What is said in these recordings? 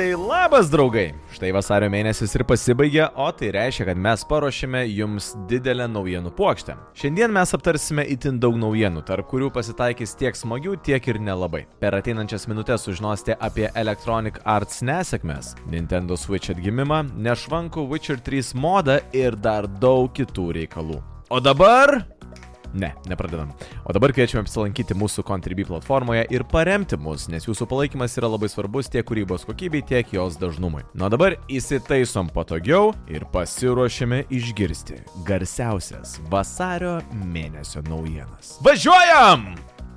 Tai labas draugai! Štai vasario mėnesis ir pasibaigė, o tai reiškia, kad mes paruošėme jums didelę naujienų puokštę. Šiandien mes aptarsime itin daug naujienų, tarp kurių pasitaikys tiek smagių, tiek ir nelabai. Per ateinančias minutės sužinosite apie Electronic Arts nesėkmės, Nintendo Switch atgimimą, nešvankų Witcher 3 modą ir dar daug kitų reikalų. O dabar Ne, nepradedam. O dabar kviečiame apsilankyti mūsų Contribui platformoje ir paremti mus, nes jūsų palaikymas yra labai svarbus tiek kūrybos kokybei, tiek jos dažnumui. Nuo dabar įsitaisom patogiau ir pasiruošėme išgirsti garsiausias vasario mėnesio naujienas. Važiuojam!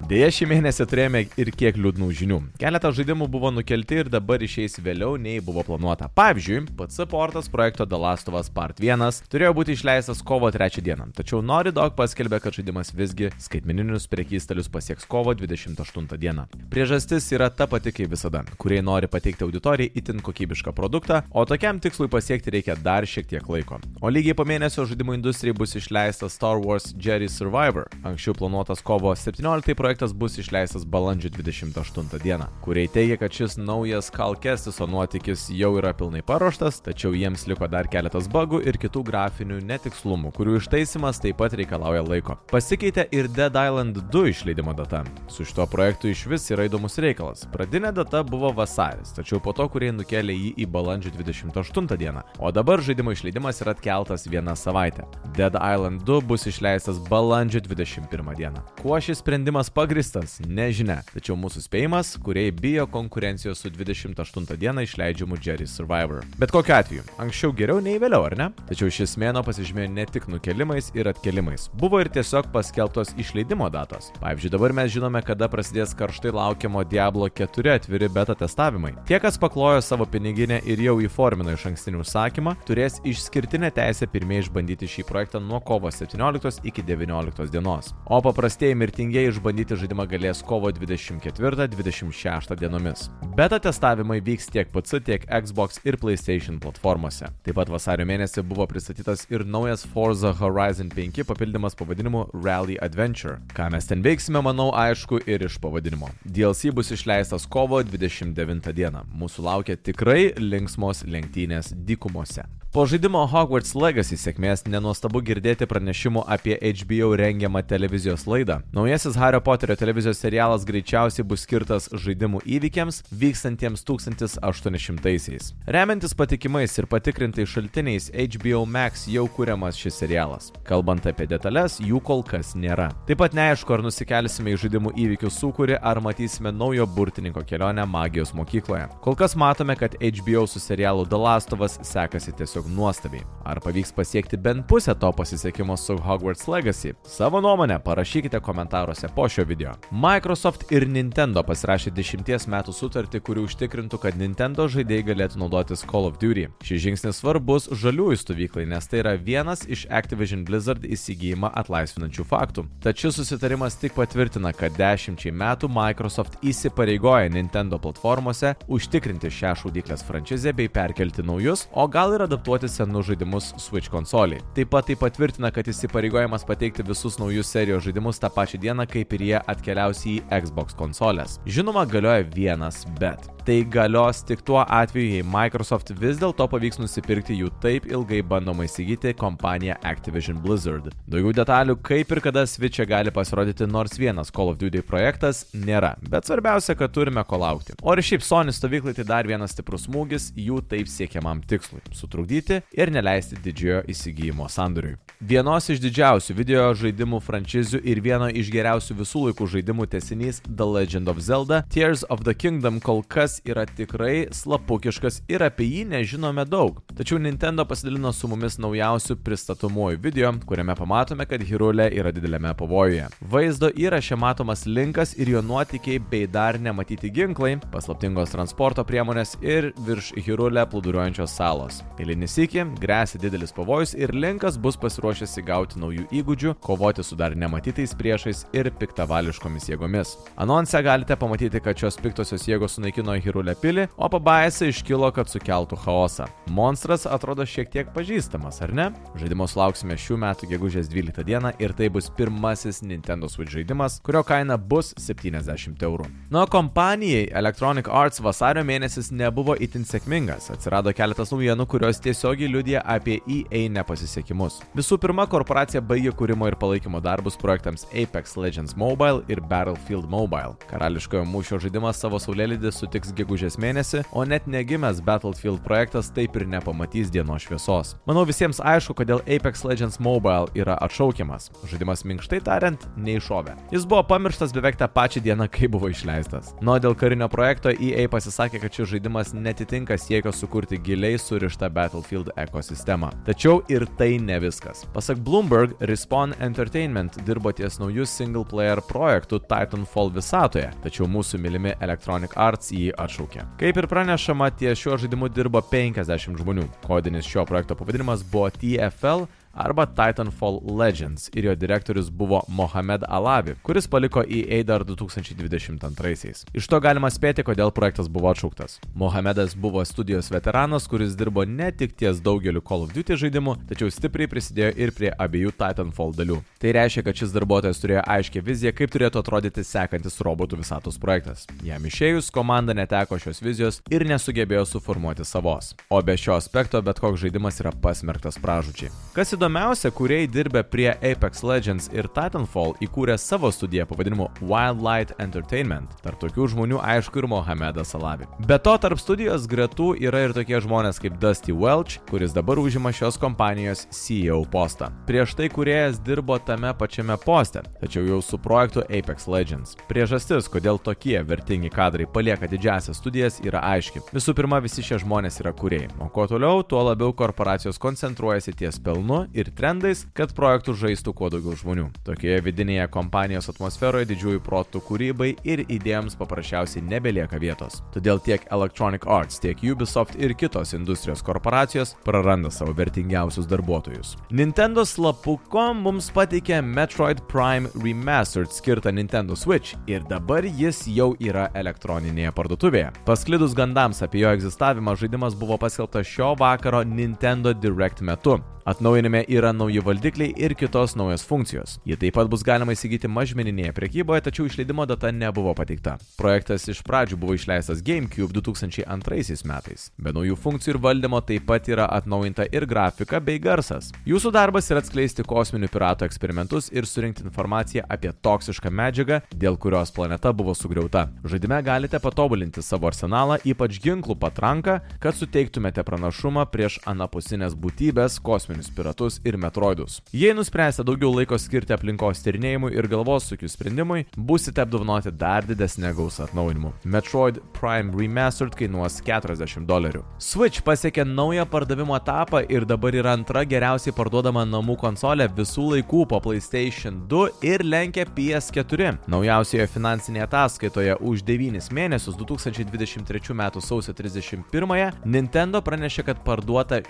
Deja, šį mėnesį turėjome ir kiek liūdnų žinių. Keletas žaidimų buvo nukelti ir dabar išeis vėliau nei buvo planuota. Pavyzdžiui, PC portas projekto The Last of Us Part 1 turėjo būti išleistas kovo 3 dieną, tačiau Naughty Dog paskelbė, kad žaidimas visgi skaitmeninius prekystalius pasieks kovo 28 dieną. Priežastis yra ta pati kaip visada, kurie nori pateikti auditorijai itin kokybišką produktą, o tokiam tikslui pasiekti reikia dar šiek tiek laiko. O lygiai po mėnesio žaidimų industrijai bus išleistas Star Wars Jerry Survivor, anksčiau planuotas kovo 17 projektas projektas bus išleistas balandžio 28 dieną, kuriai teigia, kad šis naujas Kalkestiso nuotykis jau yra pilnai paruoštas, tačiau jiems liko dar keletas bugų ir kitų grafinių netikslumų, kurių ištaisimas taip pat reikalauja laiko. Pasikeitė ir Dead Island 2 išleidimo data. Su šituo projektu iš vis yra įdomus reikalas. Pradinė data buvo vasaris, tačiau po to kurie nukėlė jį į balandžio 28 dieną, o dabar žaidimo išleidimas yra atkeltas vieną savaitę. Dead Island 2 bus išleistas balandžio 21 dieną. Kuo šis sprendimas pagrindžiamas? Pagristas, nežinia, tačiau mūsų spėjimas, kurie bijo konkurencijos su 28 dieną išleidžiamu Jerry Survivor. Bet kokiu atveju, anksčiau geriau nei vėliau, ar ne? Tačiau šis mėno pasižymėjo ne tik nukelimais ir atkelimais, buvo ir tiesiog paskelbtos išleidimo datos. Pavyzdžiui, dabar mes žinome, kada prasidės karštai laukiamo Diablo 4 atviri beta testavimai. Tie, kas paklojo savo piniginę ir jau įformino iš ankstinį užsakymą, turės išskirtinę teisę pirmieji išbandyti šį projektą nuo kovo 17 iki 19 dienos. O paprastieji mirtingieji išbandyti žaisti žaidimą galės kovo 24-26 dienomis. Beta testavimai vyks tiek PC, tiek Xbox ir PlayStation platformose. Taip pat vasario mėnesį buvo pristatytas ir naujas Forza Horizon 5 papildymas pavadinimu Rally Adventure. Ką mes ten veiksime, manau, aišku ir iš pavadinimo. DLC bus išleistas kovo 29 dieną. Mūsų laukia tikrai linksmos lenktynės dykumose. Po žaidimo Hogwarts Legacy sėkmės nenuostabu girdėti pranešimų apie HBO rengiamą televizijos laidą. Naujasis Hario Poterio televizijos serialas greičiausiai bus skirtas žaidimų įvykiams vykstantiems 1800-aisiais. Remiantis patikimais ir patikrintais šaltiniais, HBO Max jau kuriamas šis serialas. Kalbant apie detalės, jų kol kas nėra. Taip pat neaišku, ar nusikelsime į žaidimų įvykių sukūrį, ar matysime naujo burtininko kelionę magijos mokykloje. Kol kas matome, kad HBO su serialu The Last of Us sekasi tiesiog nuostabiai. Ar pavyks pasiekti bent pusę to pasisekimo su Hogwarts Legacy? Savo nuomonę parašykite komentaruose po šio video. Microsoft ir Nintendo pasirašė 10 metų sutartį, kuri užtikrintų, kad Nintendo žaidėjai galėtų naudotis Call of Duty. Šis žingsnis svarbus žaliųjų stovyklai, nes tai yra vienas iš Activision Blizzard įsigijimą atlaisvinančių faktų. Tačiau susitarimas tik patvirtina, kad dešimčiai metų Microsoft įsipareigoja Nintendo platformose užtikrinti šią šaudyklės franšizę bei perkelti naujus, o gal ir adaptuoti senus žaidimus Switch konsoliai. Taip pat tai patvirtina, kad įsipareigojimas pateikti visus naujus serijos žaidimus tą pačią dieną, kaip ir jie atkeliaus į Xbox konsolės. Žinoma, galioja vienas bet. Tai galios tik tuo atveju, jei Microsoft vis dėlto pavyks nusipirkti jų taip ilgai bandoma įsigyti kompaniją Activision Blizzard. Daugiau detalių, kaip ir kada Switch'e gali pasirodyti nors vienas Call of Duty projektas, nėra, bet svarbiausia, kad turime ko laukti. O ir šiaip Sony stovyklai tai dar vienas stiprus smūgis jų taip siekiamam tikslui - sutrukdyti ir neleisti didžiojo įsigijimo sandoriui. Vienos iš didžiausių video žaidimų franšizių ir vieno iš geriausių visų laikų žaidimų tesinys The Legend of Zelda Tears of the Kingdom kol kas žaidimas yra tikrai slapukiškas ir apie jį nežinome daug. Tačiau Nintendo pasidalino su mumis naujausiu pristatomuoju video, kuriame pamatome, kad Hirulė yra didelėme pavojuje. Vaizdo įraše matomas linkas ir jo nuotykiai bei dar nematyti ginklai, paslaptingos transporto priemonės ir virš Hirulė plūduriuojančios salos. Eilinį sykį grėsia didelis pavojus ir linkas bus pasiruošęs įgauti naujų įgūdžių, kovoti su dar nematytais priešais ir piktavališkomis jėgomis. Anonse galite pamatyti, kad šios piktosios jėgos sunaikino Hirulę pilį, o pabaisa iškilo, kad sukeltų chaosą. Monstras atrodo šiek tiek pažįstamas, ar ne? Žaidimo sulauksime šių metų gegužės 12 dieną ir tai bus pirmasis Nintendo Switch žaidimas, kurio kaina bus 70 eurų. Nuo kompanijai Electronic Arts vasario mėnesis nebuvo itin sėkmingas, atsirado keletas naujienų, kurios tiesiogiai liudija apie EA nepasisekimus. Visų pirma, korporacija baigė kūrimo ir palaikymo darbus projektams Apex Legends Mobile ir Battlefield Mobile. Karališkojo mūšio žaidimas savo saulėlydį sutiks gegužės mėnesį, o net negimęs Battlefield projektas taip ir nepamatys dienos šviesos. Manau visiems aišku, kodėl Apex Legends Mobile yra atšaukiamas. Žaidimas minkštai tariant, neiššovė. Jis buvo pamirštas beveik tą pačią dieną, kai buvo išleistas. Nuo dėl karinio projekto EA pasisakė, kad šis žaidimas netitinka siekio sukurti giliai surištą Battlefield ekosistemą. Tačiau ir tai ne viskas. Pasak Bloomberg, Respawn Entertainment dirbo ties naujų single player projektų Titanfall visatoje, tačiau mūsų mylimi Electronic Arts jį atšaukė. Kaip ir pranešama, ties šiuo žaidimu dirbo 50 žmonių. Kodinis šio projekto pavadinimas buvo TFL arba Titanfall Legends ir jo direktorius buvo Mohamed Alavi, kuris paliko EA dar 2022-aisiais. Iš to galima spėti, kodėl projektas buvo atšauktas. Mohamedas buvo studijos veteranas, kuris dirbo ne tik ties daugeliu Call of Duty žaidimų, tačiau stipriai prisidėjo ir prie abiejų Titanfall dalių. Tai reiškia, kad šis darbuotojas turėjo aiškę viziją, kaip turėtų atrodyti sekantis robotų visatos projektas. Jam išėjus, komanda neteko šios vizijos ir nesugebėjo suformuoti savos. O be šio aspekto bet koks žaidimas yra pasmerktas pražučiai. Kas įdomiausia, kuriai dirbė prie Apex Legends ir Titanfall įkūrė savo studiją pavadinimu Wildlight Entertainment. Tarp tokių žmonių aišku ir Mohamedas Alavi. Be to, tarp studijos gretų yra ir tokie žmonės kaip Dusty Welch, kuris dabar užima šios kompanijos CEO postą. Prieš tai kuriejas dirbo tame pačiame poste, tačiau jau su projektu Apex Legends. Priežastis, kodėl tokie vertingi kadrai palieka didžiasias studijas, yra aiški. Visų pirma, visi šie žmonės yra kuriejai, o kuo toliau, tuo labiau korporacijos koncentruojasi ties pelnu ir trendais, kad projektų žaistų kuo daugiau žmonių. Tokioje vidinėje kompanijos atmosferoje didžiųjų protų kūrybai ir idėjams paprasčiausiai nebelieka vietos. Todėl tiek Electronic Arts, tiek Ubisoft ir kitos industrijos korporacijos praranda savo vertingiausius darbuotojus. Nintendo slapuko mums pateikė Metroid Prime Remastered skirtą Nintendo Switch ir dabar jis jau yra elektroninėje parduotuvėje. Pasklidus gandams apie jo egzistavimą, žaidimas buvo paskelbtas šio vakaro Nintendo Direct metu. Atnaujinime yra nauji valdikliai ir kitos naujos funkcijos. Jį taip pat bus galima įsigyti mažmeninėje prekyboje, tačiau išleidimo data nebuvo pateikta. Projektas iš pradžių buvo išleistas GameCube 2002 metais. Be naujų funkcijų ir valdymo taip pat yra atnaujinta ir grafika bei garsas. Jūsų darbas yra atskleisti kosminių piratų eksperimentus ir surinkti informaciją apie toksišką medžiagą, dėl kurios planeta buvo sugriauta. Žaidime galite patobulinti savo arsenalą, ypač ginklų patranką, kad suteiktumėte pranašumą prieš anapusinės būtybės, kosminius piratus ir metroidus. Jei nuspręsite daugiau laiko skirti aplinkos tyrinėjimui ir galvos sukių sprendimui, busite apdovanoti dar didesnę gausą atnaujinimų. Metroid Prime Remastered kainuos 40 dolerių. Switch pasiekė naują pardavimo etapą ir dabar yra antra geriausiai parduodama namų konsolė visų laikų po PlayStation 2 ir lenkia PS4. Naujausioje finansinėje ataskaitoje už 9 mėnesius 2023 m. sausio 31 Nintendo pranešė, kad parduota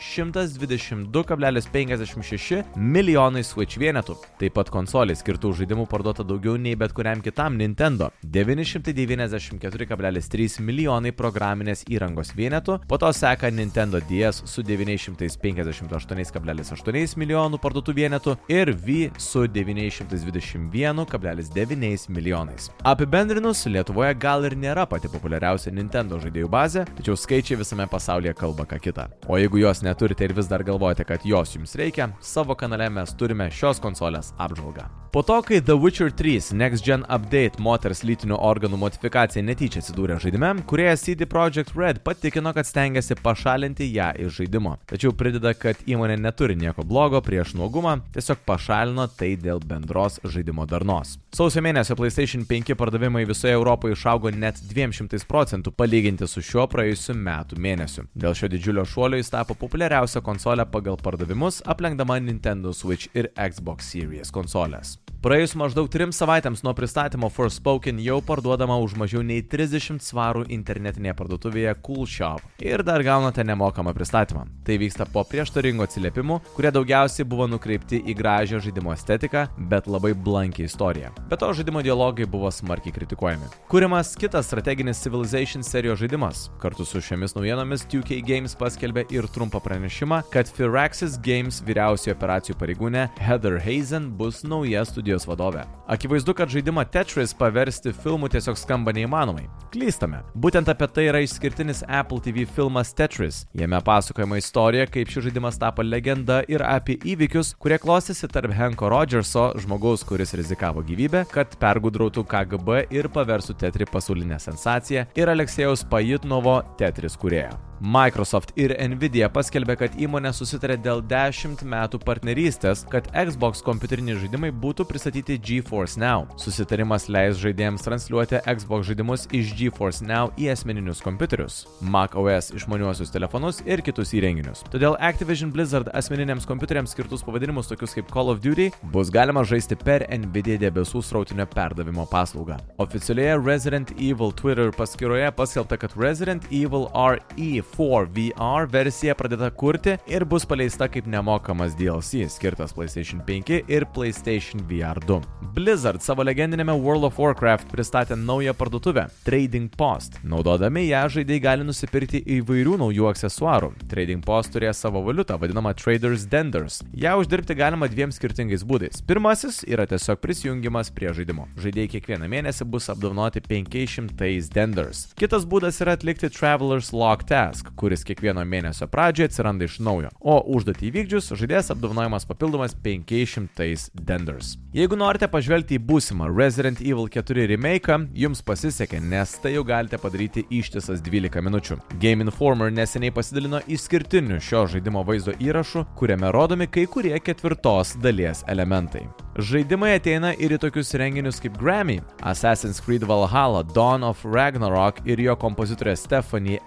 122,56 milijonai Switch vienetų. Taip pat konsolės skirtų žaidimų parduota daugiau nei bet kuriam kitam Nintendo - 994,3 milijonai programinės įrangos vienetų, po to seka Nintendo DS su 958,8 milijonų parduotų vienetų ir Wii su 921,9 milijonais. Apibendrinus, Lietuvoje gal ir nėra pati populiariausia Nintendo žaidėjų bazė, tačiau skaičiai visame pasaulyje kalba ką kitą. O jeigu jos neturite ir vis dar galvojate, kad jos jums reikia, savo kanale mes turime šios konsolės apžvalgą. Po to, kai The Witcher 3 Next Gen Update moters lytinių organų modifikacija netyčia atsidūrė žaidime, kuriejas CD Projekt Red patikino, kad stengiasi pašalinti ją iš žaidimo. Tačiau prideda, kad įmonė neturi nieko blogo prieš nuogumą, tiesiog pašalino tai dėl bendros žaidimo darnos. Sausio mėnesio PlayStation 5 pardavimai visoje Europoje išaugo net 200 procentų palyginti su šiuo praėjusiu metų mėnesiu. Dėl šio didžiulio šuolio jis tapo populiariausia konsolė pagal pardavimą pardavimus, aplenkdama Nintendo Switch ir Xbox Series konsolės. Praėjus maždaug trim savaitėms nuo pristatymo Forspoken jau parduodama už mažiau nei 30 svarų internetinėje parduotuvėje Cool Shop ir dar gaunate nemokamą pristatymą. Tai vyksta po prieštaringų atsiliepimų, kurie daugiausiai buvo nukreipti į gražią žaidimo estetiką, bet labai blankią istoriją. Be to žaidimo dialogai buvo smarkiai kritikuojami. Kūrimas kitas strateginis Civilization serijos žaidimas. Kartu su šiomis naujienomis 2K Games paskelbė ir trumpą pranešimą, kad Firaxis Games vyriausiojo operacijų pareigūnė Heather Hazen bus nauja studijos studijos vadovė. Akivaizdu, kad žaidimą Tetris paversti filmu tiesiog skamba neįmanomai. Klystame. Būtent apie tai yra išskirtinis Apple TV filmas Tetris. Jame pasakojama istorija, kaip šis žaidimas tapo legenda ir apie įvykius, kurie klostėsi tarp Henko Rodgerso, žmogaus, kuris rizikavo gyvybę, kad pergudrautų KGB ir paversų Tetri pasaulinę sensaciją, ir Aleksėjaus Pajitnovo Tetris kurėjo. Microsoft ir Nvidia paskelbė, kad įmonė susitarė dėl 10 metų partnerystės, kad Xbox kompiuteriniai žaidimai būtų pristatyti GeForce Now. Susitarimas leis žaidėjams transliuoti Xbox žaidimus iš GeForce Now į asmeninius kompiuterius, Mac OS išmaniuosius telefonus ir kitus įrenginius. Todėl Activision Blizzard asmeniniams kompiuteriams skirtus pavadinimus tokius kaip Call of Duty bus galima žaisti per Nvidia debesų srautinio perdavimo paslaugą. Oficialioje Resident Evil Twitter paskyroje paskelbta, kad Resident Evil RE 4 VR versija pradėta kurti ir bus paleista kaip nemokamas DLC skirtas PlayStation 5 ir PlayStation VR 2. Blizzard savo legendinėme World of Warcraft pristatė naują parduotuvę - Trading Post. Naudodami ją žaidėjai gali nusipirkti įvairių naujų aksesuarų. Trading Post turės savo valiutą vadinamą Traders Denders. Ja uždirbti galima dviem skirtingais būdais. Pirmasis yra tiesiog prisijungimas prie žaidimo. Žaidėjai kiekvieną mėnesį bus apdovanoti 500 Denders. Kitas būdas yra atlikti Traveler's Lock Task task, kuris kiekvieno mėnesio pradžioje atsiranda iš naujo, o užduotį įvykdžius žaidėjas apdovanojamas papildomas 500 denders. Jeigu norite pažvelgti į būsimą Resident Evil 4 remake, jums pasisekė, nes tai jau galite padaryti ištisas 12 minučių. Game Informer neseniai pasidalino išskirtiniu šio žaidimo vaizdo įrašu, kuriame rodomi kai kurie ketvirtos dalies elementai. Žaidimai ateina ir į tokius renginius kaip Grammy, Assassin's Creed Valhalla, Dawn of Ragnarok ir jo kompozitorė Stephanie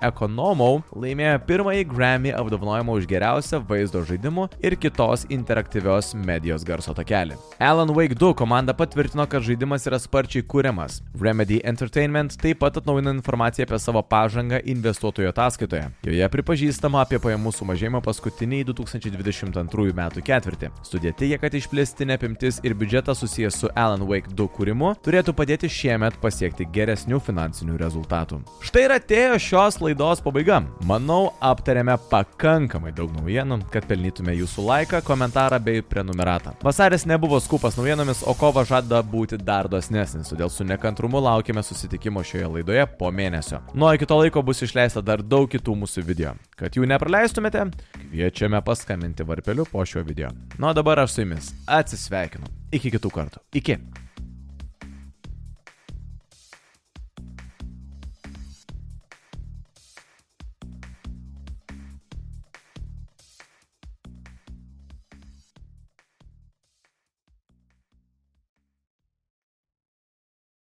Economou laimėjo pirmąjį Grammy apdovanojimą už geriausią vaizdo žaidimų ir kitos interaktyvios medijos garso takelį. Alan Wake 2 komanda patvirtino, kad žaidimas yra sparčiai kūriamas. Remedy Entertainment taip pat atnaujino informaciją apie savo pažangą investuotojo ataskaitoje. Joje pripažįstama apie pajamų sumažėjimą paskutinį 2022 m. ketvirtį. Studija teigia, kad išplėstinė apimtis ir biudžetas susijęs su Alan Wake 2 kūrimu turėtų padėti šiemet pasiekti geresnių finansinių rezultatų. Štai ir atėjo šios laidos pabaiga. Manau, aptarėme pakankamai daug naujienų, kad pelnytume jūsų laiką, komentarą bei prenumeratą. Vasaris nebuvo skupas naujienomis, o kova žada būti dar dosnesnis, todėl su nekantrumu laukime susitikimo šioje laidoje po mėnesio. Nuo iki to laiko bus išleista dar daug kitų mūsų video. Kad jų nepraleistumėte, kviečiame paskambinti varpeliu po šio video. Nu o dabar aš su jumis atsisveikinu. Iki kitų kartų. Iki.